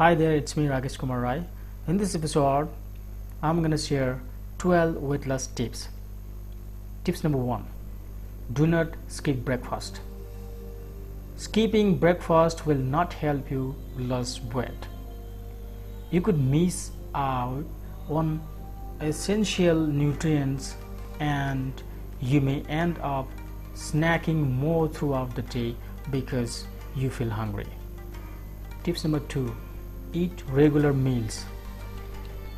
Hi there, it's me Rakesh Kumar Rai. In this episode, I'm gonna share 12 weight loss tips. Tips number one Do not skip breakfast. Skipping breakfast will not help you lose weight. You could miss out on essential nutrients and you may end up snacking more throughout the day because you feel hungry. Tips number two eat regular meals.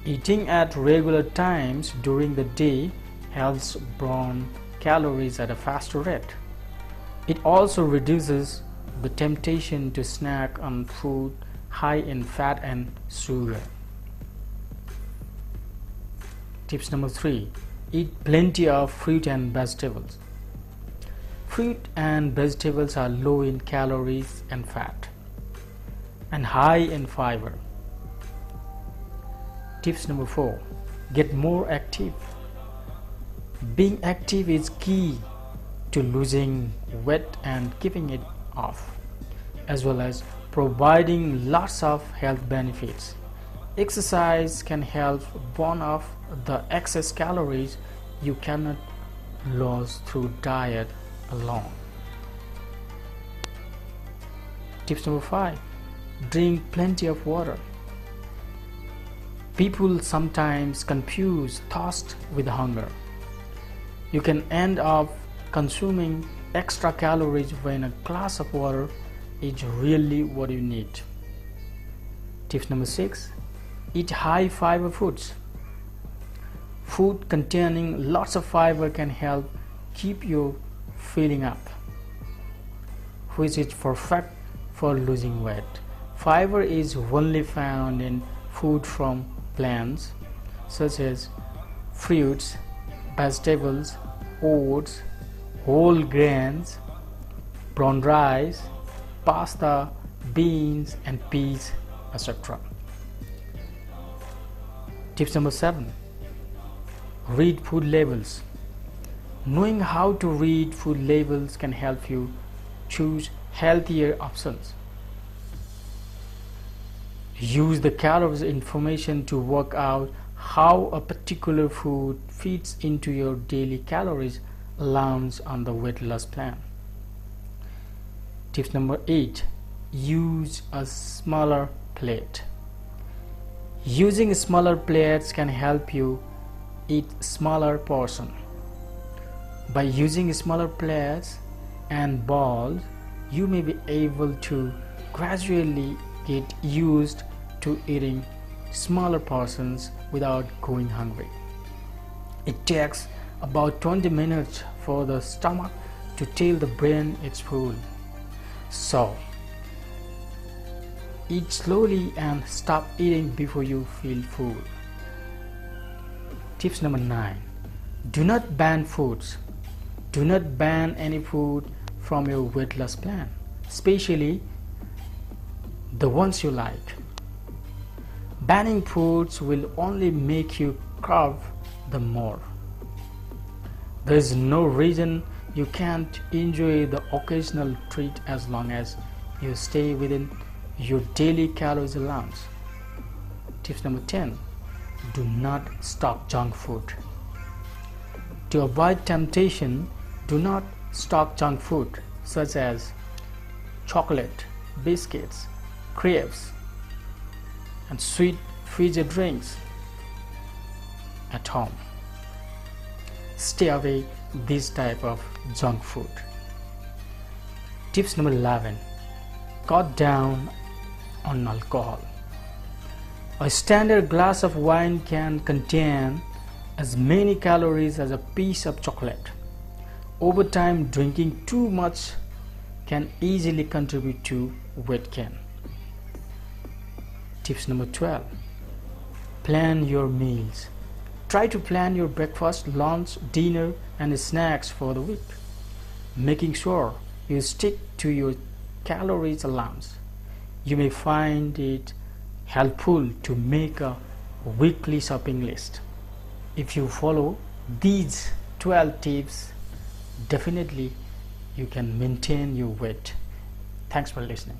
Eating at regular times during the day helps burn calories at a faster rate. It also reduces the temptation to snack on food high in fat and sugar. Tips number three eat plenty of fruit and vegetables. Fruit and vegetables are low in calories and fat and high in fiber. Tips number four get more active. Being active is key to losing weight and keeping it off, as well as providing lots of health benefits. Exercise can help burn off the excess calories you cannot lose through diet alone. Tips number five drink plenty of water. People sometimes confuse thirst with hunger. You can end up consuming extra calories when a glass of water is really what you need. Tip number six eat high fiber foods. Food containing lots of fiber can help keep you filling up, which is perfect for losing weight. Fiber is only found in food from plants such as fruits, vegetables, oats, whole grains, brown rice, pasta, beans and peas, etc. Tips number 7 Read food labels. Knowing how to read food labels can help you choose healthier options. Use the calories information to work out how a particular food fits into your daily calories allowance on the weight loss plan. Tip number 8 Use a smaller plate. Using smaller plates can help you eat smaller portion. By using smaller plates and bowls, you may be able to gradually get used to eating smaller portions without going hungry. It takes about 20 minutes for the stomach to tell the brain it's full. So, eat slowly and stop eating before you feel full. Tips number 9 Do not ban foods. Do not ban any food from your weight loss plan, especially the ones you like. Banning foods will only make you carve them more. There is no reason you can't enjoy the occasional treat as long as you stay within your daily calories allowance. Tips number 10 Do not stock junk food. To avoid temptation, do not stock junk food such as chocolate, biscuits, crepes, and sweet fizzy drinks at home. Stay away this type of junk food. Tips number 11 Cut down on alcohol. A standard glass of wine can contain as many calories as a piece of chocolate. Over time, drinking too much can easily contribute to weight gain. Tips number 12 Plan your meals. Try to plan your breakfast, lunch, dinner, and snacks for the week, making sure you stick to your calories allowance. You may find it helpful to make a weekly shopping list. If you follow these 12 tips, definitely you can maintain your weight. Thanks for listening.